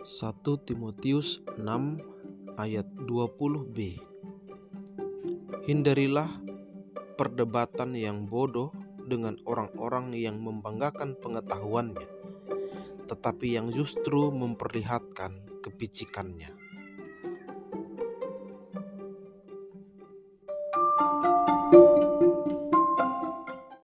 1 Timotius 6 ayat 20b Hindarilah perdebatan yang bodoh dengan orang-orang yang membanggakan pengetahuannya, tetapi yang justru memperlihatkan kepicikannya.